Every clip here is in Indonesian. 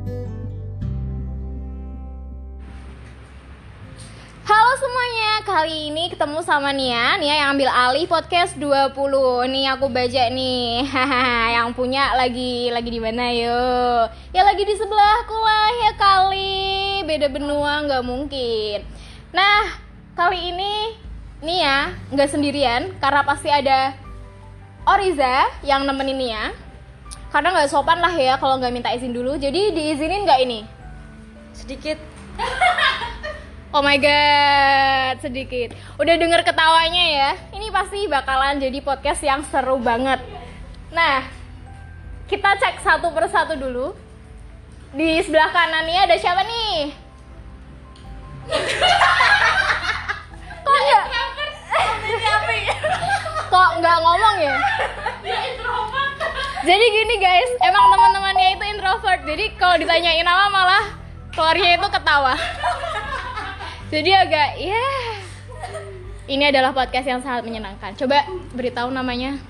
Halo semuanya, kali ini ketemu sama Nia. Nia yang ambil alih podcast 20 Nih aku baca nih. Yang punya lagi lagi di mana yo? Ya lagi di sebelahku lah ya kali. Beda benua nggak mungkin. Nah, kali ini Nia nggak sendirian Karena pasti ada Oriza yang nemenin Nia Karena nggak sopan lah ya kalau nggak minta izin dulu Jadi diizinin nggak ini? sedikit Oh my god, sedikit. Udah denger ketawanya ya? Ini pasti bakalan jadi podcast yang seru banget. Nah, kita cek satu persatu dulu. Di sebelah kanan nih ada siapa nih? Kok nggak? Kok nggak ngomong ya? Jadi gini guys, emang teman-temannya itu introvert. Jadi kalau ditanyain nama malah keluarnya itu ketawa. Jadi agak ya ini adalah podcast yang sangat menyenangkan. Coba beritahu namanya.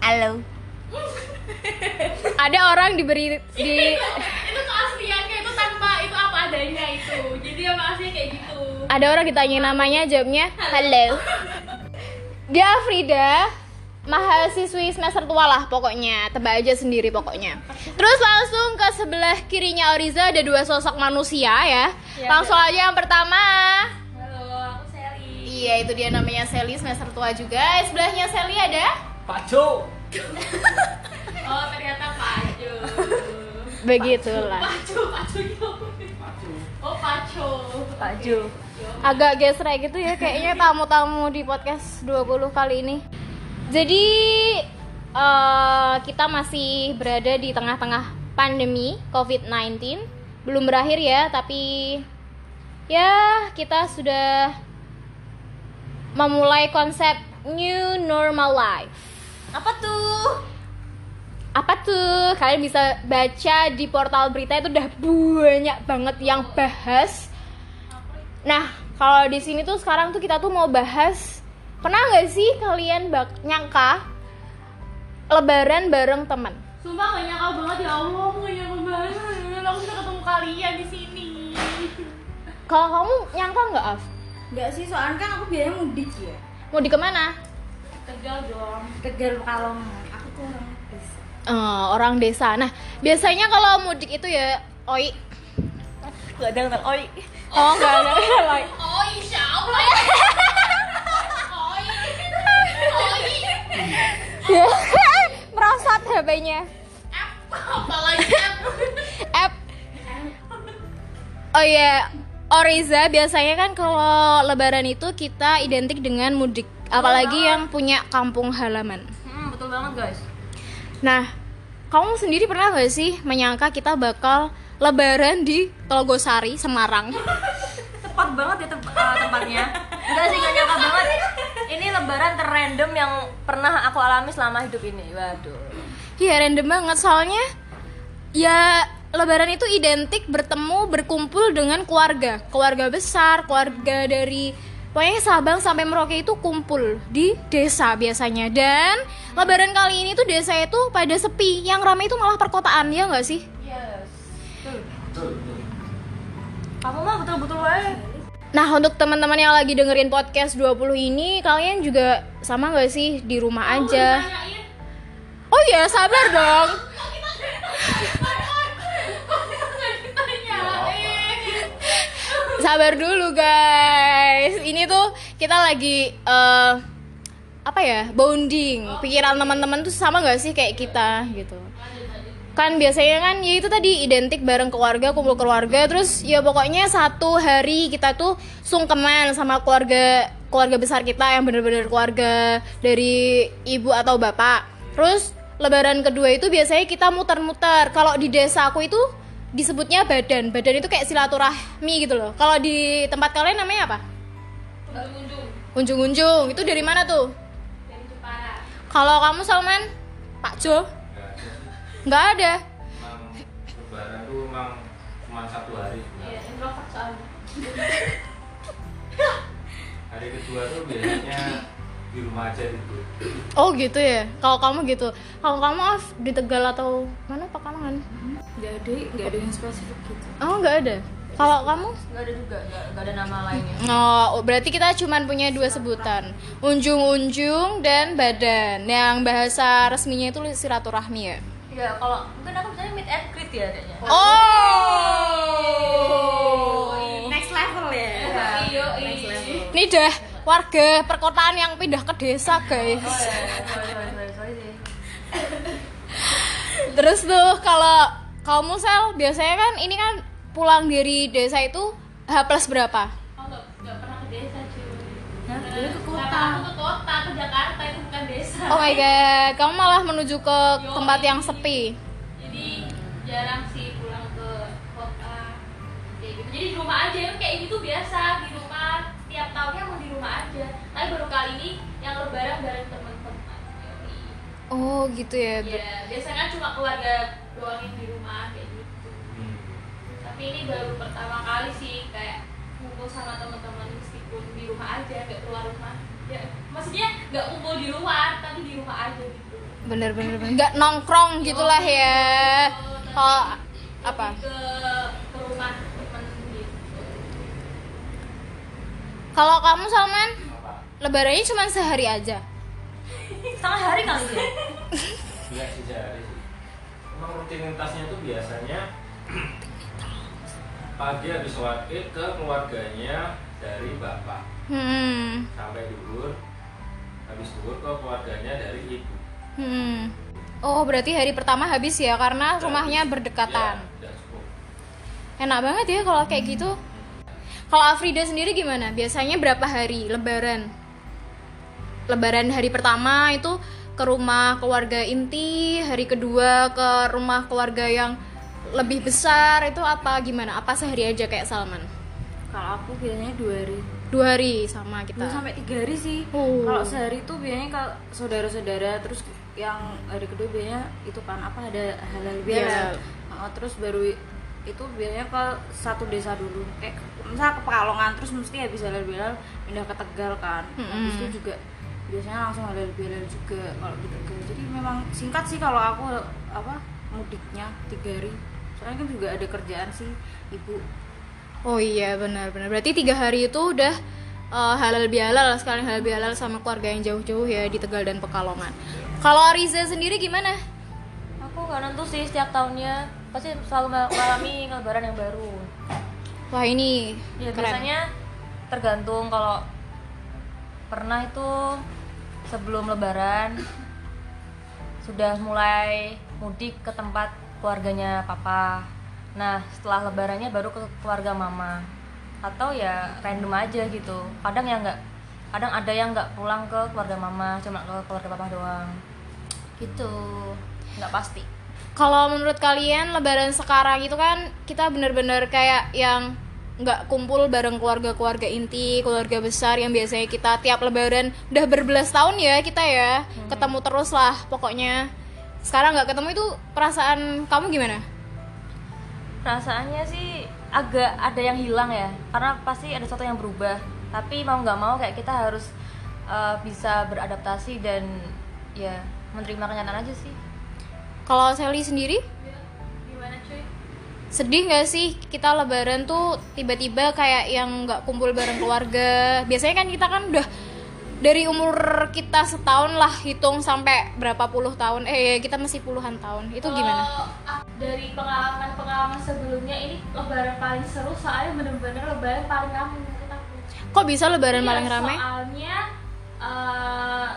halo Ada orang diberi di itu keasliannya itu tanpa itu apa adanya itu jadi yang aslinya kayak gitu ada orang ditanya namanya, jawabnya halo. Dia Frida, mahasiswi semester tua lah pokoknya, tebak aja sendiri pokoknya. Terus langsung ke sebelah kirinya Oriza ada dua sosok manusia ya. Langsung aja yang pertama. halo aku Sally Iya itu dia namanya Sally semester tua juga. Sebelahnya Sally ada Pak Jo. oh ternyata Paco begitulah. Paco Paco gitu oh Paco Pak Jo agak gesrek gitu ya kayaknya tamu-tamu di podcast 20 kali ini. Jadi eh, kita masih berada di tengah-tengah pandemi COVID-19. Belum berakhir ya, tapi ya kita sudah memulai konsep new normal life. apa tuh Apa tuh? Kalian bisa baca di portal berita itu udah banyak banget yang bahas. Nah, kalau di sini tuh sekarang tuh kita tuh mau bahas pernah nggak sih kalian bak nyangka lebaran bareng teman? sumpah gak nyangka banget ya Allah aku gak nyangka banget aku bisa ketemu kalian di sini Kalau kamu nyangka nggak, Af? Enggak sih, soalnya kan aku biasanya mudik ya Mau di ke mana? tegal dong Tegal Pekalongan Aku tuh orang desa Eh, orang desa. Nah, biasanya kalau mudik itu ya, oi. Gak ada kenal, oi Oh, nggak ada. oi. oh insya merosot HP-nya. apalagi app. Oh iya Oriza biasanya kan kalau lebaran itu kita identik dengan mudik apalagi yang punya kampung halaman. Hmm, betul banget guys. Nah kamu sendiri pernah gak sih menyangka kita bakal lebaran di Telogosari Semarang? Tepat banget ya tem- eh, tempatnya. Enggak sih, gak nyangka banget Ini lebaran terrandom yang pernah aku alami selama hidup ini. Waduh. Iya random banget. Soalnya ya lebaran itu identik bertemu berkumpul dengan keluarga. Keluarga besar keluarga dari pokoknya Sabang sampai Merauke itu kumpul di desa biasanya. Dan lebaran kali ini tuh desa itu pada sepi. Yang ramai itu malah perkotaan ya nggak sih? Yes. Betul, betul. Kamu mah betul-betul wae Nah untuk teman-teman yang lagi dengerin podcast 20 ini kalian juga sama nggak sih di rumah aja? Oh iya sabar dong. Sabar dulu guys. Ini tuh kita lagi eh, apa ya bonding. Pikiran teman-teman tuh sama nggak sih kayak kita gitu. Kan biasanya kan ya itu tadi identik bareng keluarga, kumpul keluarga. Terus ya pokoknya satu hari kita tuh sungkeman sama keluarga keluarga besar kita yang bener-bener keluarga dari ibu atau bapak. Terus lebaran kedua itu biasanya kita muter-muter. Kalau di desa aku itu disebutnya badan. Badan itu kayak silaturahmi gitu loh. Kalau di tempat kalian namanya apa? Unjung-unjung. Itu dari mana tuh? Kalau kamu Salman, Pak Jo? Nggak ada. Emang lebaran tuh emang cuma satu hari. Iya, introvert soalnya. Hari kedua tuh biasanya di rumah aja gitu. Oh gitu ya. Kalau kamu gitu. Kalau kamu Af, di Tegal atau mana Pekalongan? Enggak ada nggak ada yang spesifik gitu Oh, nggak ada. Kalau kamu? nggak ada juga nggak nggak ada nama lainnya Oh, berarti kita cuman punya dua sebutan. Unjung-unjung dan badan. Yang bahasa resminya itu silaturahmi ya. Ya kalau mungkin aku misalnya meet and greet ya kayaknya Oh. next level ya Iya. next level Ini dah warga perkotaan yang pindah ke desa, guys. oh ya sorry sorry sorry sih Terus tuh kalau kamu sel biasanya kan ini kan pulang dari desa itu H plus berapa? oh nggak nggak pernah ke desa cuy Jadi ke kota aku ke kota ke Jakarta itu bukan desa Oh my god, kamu malah menuju ke tempat yang sepi. jadi jarang sih pulang ke kota kayak gitu jadi di rumah aja kayak gitu biasa di rumah tiap tahunnya mau di rumah aja tapi baru kali ini yang lebaran bareng teman-teman Yoi. Oh gitu ya. Ber- ya biasanya kan cuma keluarga doang yang di rumah kayak gitu Hmm. tapi ini baru pertama kali sih kayak ngumpul sama teman-teman rumah aja nggak keluar rumah ya maksudnya nggak kumpul di luar tapi di rumah aja gitu Bener bener bener. Nggak nongkrong gitulah ya. Kalau apa? Lebih ke ke rumah temen gitu Kalau kamu Salman, Apa? lebarannya cuma sehari aja. setengah hari kali ya Enggak sih sehari sih. Emang rutinitasnya tuh biasanya pagi habis sholat id ke keluarganya dari bapak Hmm. sampai duhur habis duhur ke keluarganya dari ibu Hmm. Oh, berarti hari pertama habis ya karena rumahnya berdekatan. ya, Enak banget ya kalau kayak gitu. Kalau Afrida sendiri gimana? Biasanya berapa hari lebaran? Lebaran hari pertama itu ke rumah keluarga inti, hari kedua ke rumah keluarga yang lebih besar itu apa gimana? Apa sehari aja kayak Salman? kalau aku biasanya dua hari Dua hari sama kita. dua sampai tiga hari sih. Oh. kalau sehari itu biasanya kalau saudara-saudara terus yang hari kedua biasanya itu kan apa ada halal bihalal Iya. Oh, terus baru itu biasanya ke satu desa dulu. Kayak misalnya ke Pekalongan terus mesti habis halal bihalal pindah ke Tegal kan. Habis itu juga biasanya langsung halal bihalal juga kalau di Tegal. Jadi memang singkat sih kalau aku apa mudiknya tiga hari. Soalnya kan juga ada kerjaan sih ibu Oh iya benar-benar. Berarti tiga hari itu udah eh, halal bihalal sekalian halal bihalal sama keluarga yang jauh-jauh ya di Tegal dan Pekalongan. Kalau Riza sendiri gimana? aku nggak nentu sih setiap tahunnya pasti selalu mengalami lebaran yang baru Wah ini ya keren. biasanya tergantung kalau pernah itu sebelum lebaran sudah mulai mudik ke tempat keluarganya papa nah setelah lebarannya baru ke keluarga mama. Atau ya random aja gitu. Kadang ya nggak kadang ada yang nggak pulang ke keluarga mama cuma ke keluarga papa doang. Gitu. Nggak pasti. Kalau menurut kalian lebaran sekarang itu kan kita bener-bener kayak yang nggak kumpul bareng keluarga-keluarga inti, keluarga besar yang biasanya kita tiap lebaran udah berbelas tahun ya kita ya. Ketemu terus lah pokoknya. Sekarang nggak ketemu itu perasaan kamu gimana? Perasaannya sih agak ada yang hilang ya karena pasti ada sesuatu yang berubah. Tapi mau nggak mau kayak kita harus uh, bisa beradaptasi dan ya menerima kenyataan aja sih. Kalau Sally sendiri? Gimana cuy? Sedih nggak sih kita lebaran tuh tiba-tiba kayak yang nggak kumpul bareng keluarga? Biasanya kan kita kan udah dari umur kita setahun lah hitung sampai berapa puluh tahun. Eh kita masih puluhan tahun. Itu gimana? Kalau aku- dari pengalaman-pengalaman sebelumnya ini lebaran paling seru soalnya bener-bener lebaran paling ramai menurut aku. Kok bisa lebaran Iya, paling ramai soalnya eh,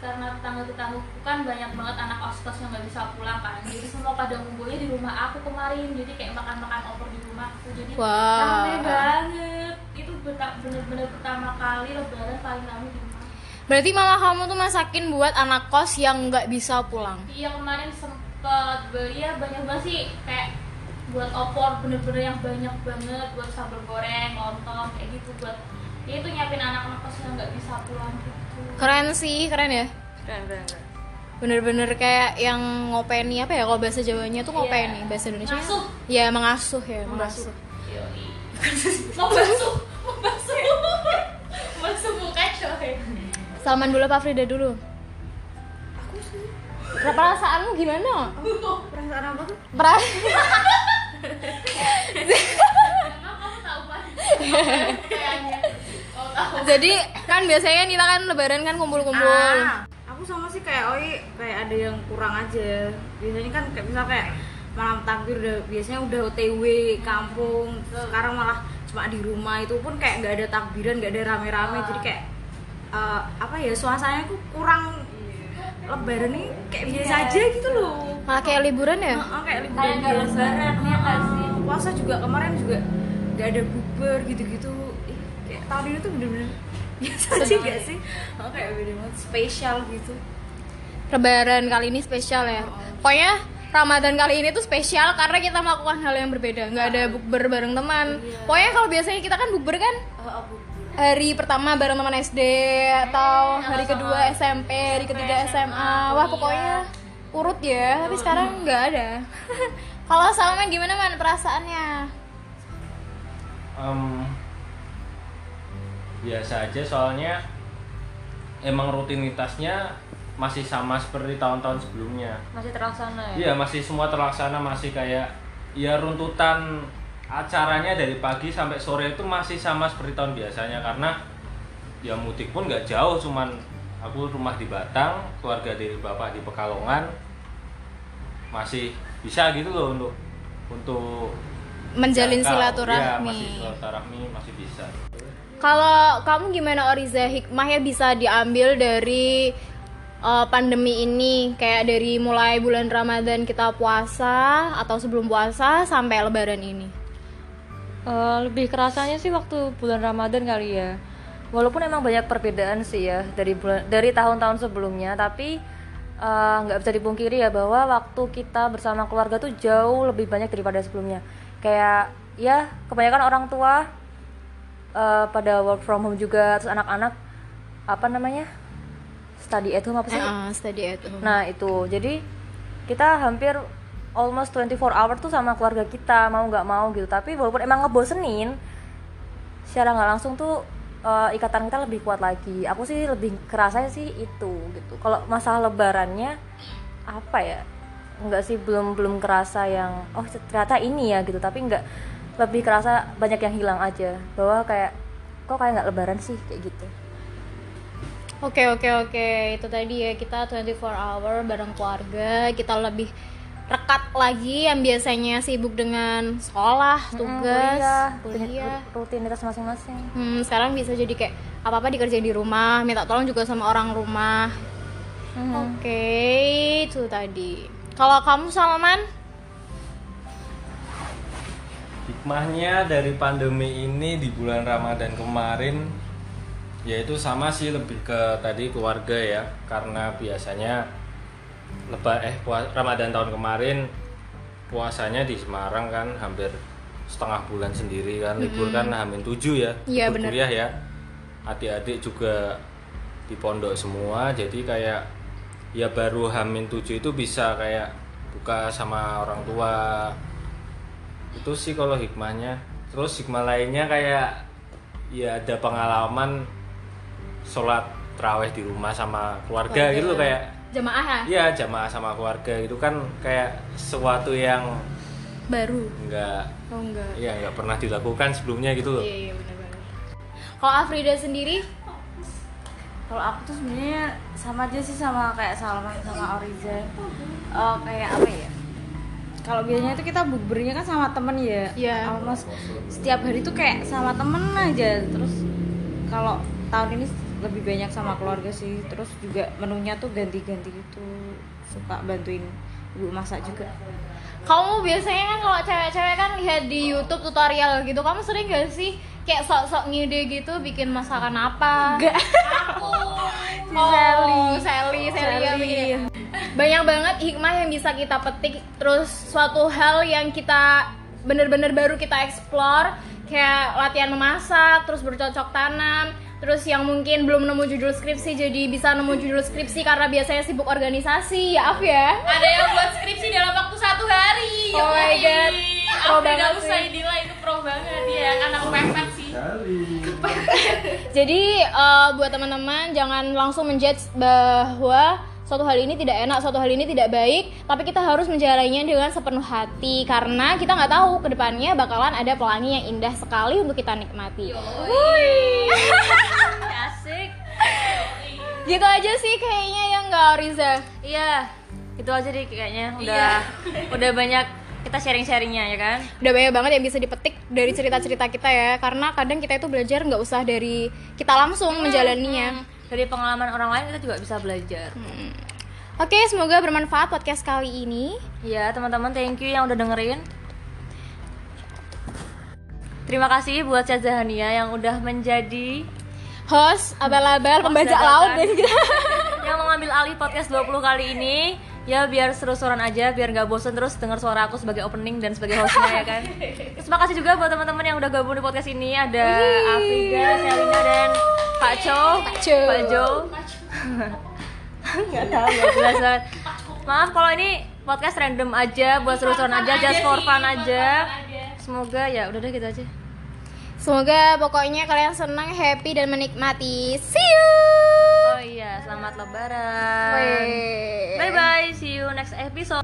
karena tetangga-tetanggaku kan banyak banget anak oskos yang nggak bisa pulang kan. Jadi semua pada ngumpulnya di rumah aku kemarin. Jadi kayak makan-makan opor di rumahku jadi Wah. ramai banget bener-bener pertama kali lebaran paling ramai di rumah. Berarti malah kamu tuh masakin buat anak kos yang nggak bisa pulang? Iya kemarin sempet beli ya banyak banget sih. Kayak buat opor bener-bener yang banyak banget buat sambal goreng, lontong kayak gitu buat ya itu nyiapin anak-anak kos yang nggak bisa pulang gitu. keren sih keren ya. Keren keren keren. Bener-bener kayak yang ngopeni apa ya kalau bahasa Jawanya tuh ngopeni Iya. bahasa Indonesia Ngasuh. ya mengasuh ya mengasuh. Yoi. mau Salman dulu apa Frida dulu? Perasaanmu gimana? Perasaan apa tuh? Pra- jadi kan biasanya Nila kan lebaran kan kumpul-kumpul. Ah, aku sama sih kayak Oi kayak ada yang kurang aja. Biasanya kan kayak misal kayak malam takbir udah biasanya udah OTW kampung sekarang malah cuma di rumah. Itu pun kayak nggak ada takbiran nggak ada rame-rame. Jadi kayak eh, apa ya suasananya tuh kurang lebaran nih kayak biasa aja gitu loh. Malah kayak liburan ya? Heeh, kayak liburan biasa. Heeh, puasa juga kemarin juga nggak ada bukber gitu-gitu. Ih, kayak tahun ini tuh bener-bener biasa aja gak sih? Oh, kayak bener-bener spesial gitu. Lebaran kali ini spesial ya? Pokoknya Ramadan kali ini tuh spesial karena kita melakukan hal yang berbeda. Nggak ada bukber bareng teman. Pokoknya kalau biasanya kita kan bukber kan? Oh. Hari pertama bareng teman SD atau hari kedua SMP, hari ketiga SMA. Wah, pokoknya urut ya. Tapi sekarang nggak ada. Kalau Salman gimana man perasaannya? Em, biasa aja soalnya emang rutinitasnya masih sama seperti tahun-tahun sebelumnya masih terlaksana ya iya masih semua terlaksana masih kayak ya runtutan acaranya dari pagi sampai sore itu masih sama seperti tahun biasanya karena ya mudik pun nggak jauh cuman aku rumah di Batang keluarga dari bapak di Pekalongan masih bisa gitu loh untuk untuk Menjalin jangkau. silaturahmi. Iya, masih silaturahmi masih bisa Kalau kamu gimana Oriza hikmahnya bisa diambil dari uh, pandemi ini kayak dari mulai bulan Ramadan kita puasa atau sebelum puasa sampai lebaran ini? Eh, lebih kerasanya sih waktu bulan Ramadan kali ya. Walaupun emang banyak perbedaan sih ya dari bulan dari tahun-tahun sebelumnya, tapi eh, nggak bisa dipungkiri ya bahwa waktu kita bersama keluarga tuh jauh lebih banyak daripada sebelumnya. Kayak ya kebanyakan orang tua eh, pada work from home juga, terus anak-anak apa namanya study at home apa sih? Ah, study at home. Nah itu jadi kita hampir almost 24 hour tuh sama keluarga kita mau nggak mau gitu. Tapi walaupun emang ngebosenin secara nggak langsung tuh eh, ikatan kita lebih kuat lagi. Aku sih lebih kerasa sih itu gitu. Kalau masalah lebarannya apa ya? Nggak sih belum belum kerasa yang oh ternyata ini ya gitu. Tapi nggak lebih kerasa banyak yang hilang aja. Bahwa kayak kok kayak nggak lebaran sih kayak gitu. Oke oke oke. Itu tadi ya kita 24 hour bareng keluarga. Kita lebih rekat lagi yang biasanya sibuk dengan sekolah tugas kuliah, rutinitas masing-masing. Hmm, sekarang bisa jadi kayak apa apa dikerjain di rumah minta tolong juga sama orang rumah. Mhm. oke itu tadi. Kalau kamu Salman hikmahnya dari pandemi ini di bulan Ramadan kemarin yaitu sama sih lebih ke tadi keluarga ya karena biasanya lebar eh pua- Ramadan tahun kemarin puasanya di Semarang kan hampir setengah bulan sendiri kan libur kan hamin tujuh ya libur bener. kuliah ya. Adik-adik juga di pondok semua jadi kayak ya baru hamin tujuh itu bisa kayak buka sama orang tua. Itu sih kalau hikmahnya. Terus hikmah lainnya kayak ya ada pengalaman sholat terawih di rumah sama keluarga gitu loh kayak jamaah ya? Iya jamaah sama keluarga itu kan kayak sesuatu yang baru? Enggak oh enggak ya nggak pernah dilakukan sebelumnya gitu loh. Iya iya benar-benar kalau Afrida sendiri? Kalau aku tuh sebenarnya sama aja sih sama kayak Salman sama Oriza. Eh, kayak apa ya? Kalau biasanya itu kita bukbernya kan sama temen ya. Iya. almost setiap hari tuh kayak sama temen aja. Terus kalau tahun ini lebih banyak sama keluarga sih. Terus juga menunya tuh ganti-ganti gitu. Suka bantuin ibu masak juga. Kamu biasanya kan kalau cewek-cewek kan lihat di YouTube tutorial gitu kamu sering gak sih kayak sok-sok ngide gitu bikin masakan apa? Enggak. oh, Sally. Sally, Sally, banyak banget hikmah yang bisa kita petik terus suatu hal yang kita bener-bener baru kita explore kayak latihan memasak terus bercocok tanam terus yang mungkin belum nemu judul skripsi jadi bisa nemu judul skripsi karena biasanya sibuk organisasi ya Af ya ada yang buat skripsi dalam waktu satu hari Oh my. God. Pro banget sih. Usaidila itu pro banget ya anak pepet sih Jadi eh, buat teman-teman jangan langsung menjudge bahwa suatu hal ini tidak enak, suatu hal ini tidak baik, tapi kita harus menjalaninya dengan sepenuh hati karena kita nggak tahu ke depannya bakalan ada pelangi yang indah sekali untuk kita nikmati. asik. Gitu aja sih kayaknya yang nggak Riza. iya itu aja deh kayaknya. Udah udah banyak kita sharing-sharingnya ya kan? Udah banyak banget yang bisa dipetik dari cerita-cerita kita ya karena kadang kita itu belajar nggak usah dari kita langsung menjalaninya. Dari pengalaman orang lain kita juga bisa belajar Oke, semoga bermanfaat podcast kali ini. Iya teman-teman thank you yang udah dengerin Terima kasih buat Syazahania yang udah menjadi Host abal-abal pembajak dadakan. laut dan kita. yang mengambil alih podcast 20 kali ini ya biar seru-seruan aja biar nggak bosen terus dengar suara aku sebagai opening dan sebagai hostnya ya kan? Terus makasih juga buat teman-teman yang udah gabung di podcast ini. Ada Afrida, Selina dan Pak Cho Pak Jo. Nggak tahu ya jelas banget. Maaf kalau ini podcast random aja buat seru-seruan aja just for fun aja. Semoga ya udah deh gitu aja. Semoga pokoknya kalian senang, happy dan menikmati. See you. Selamat lebaran. Bye bye see you next episode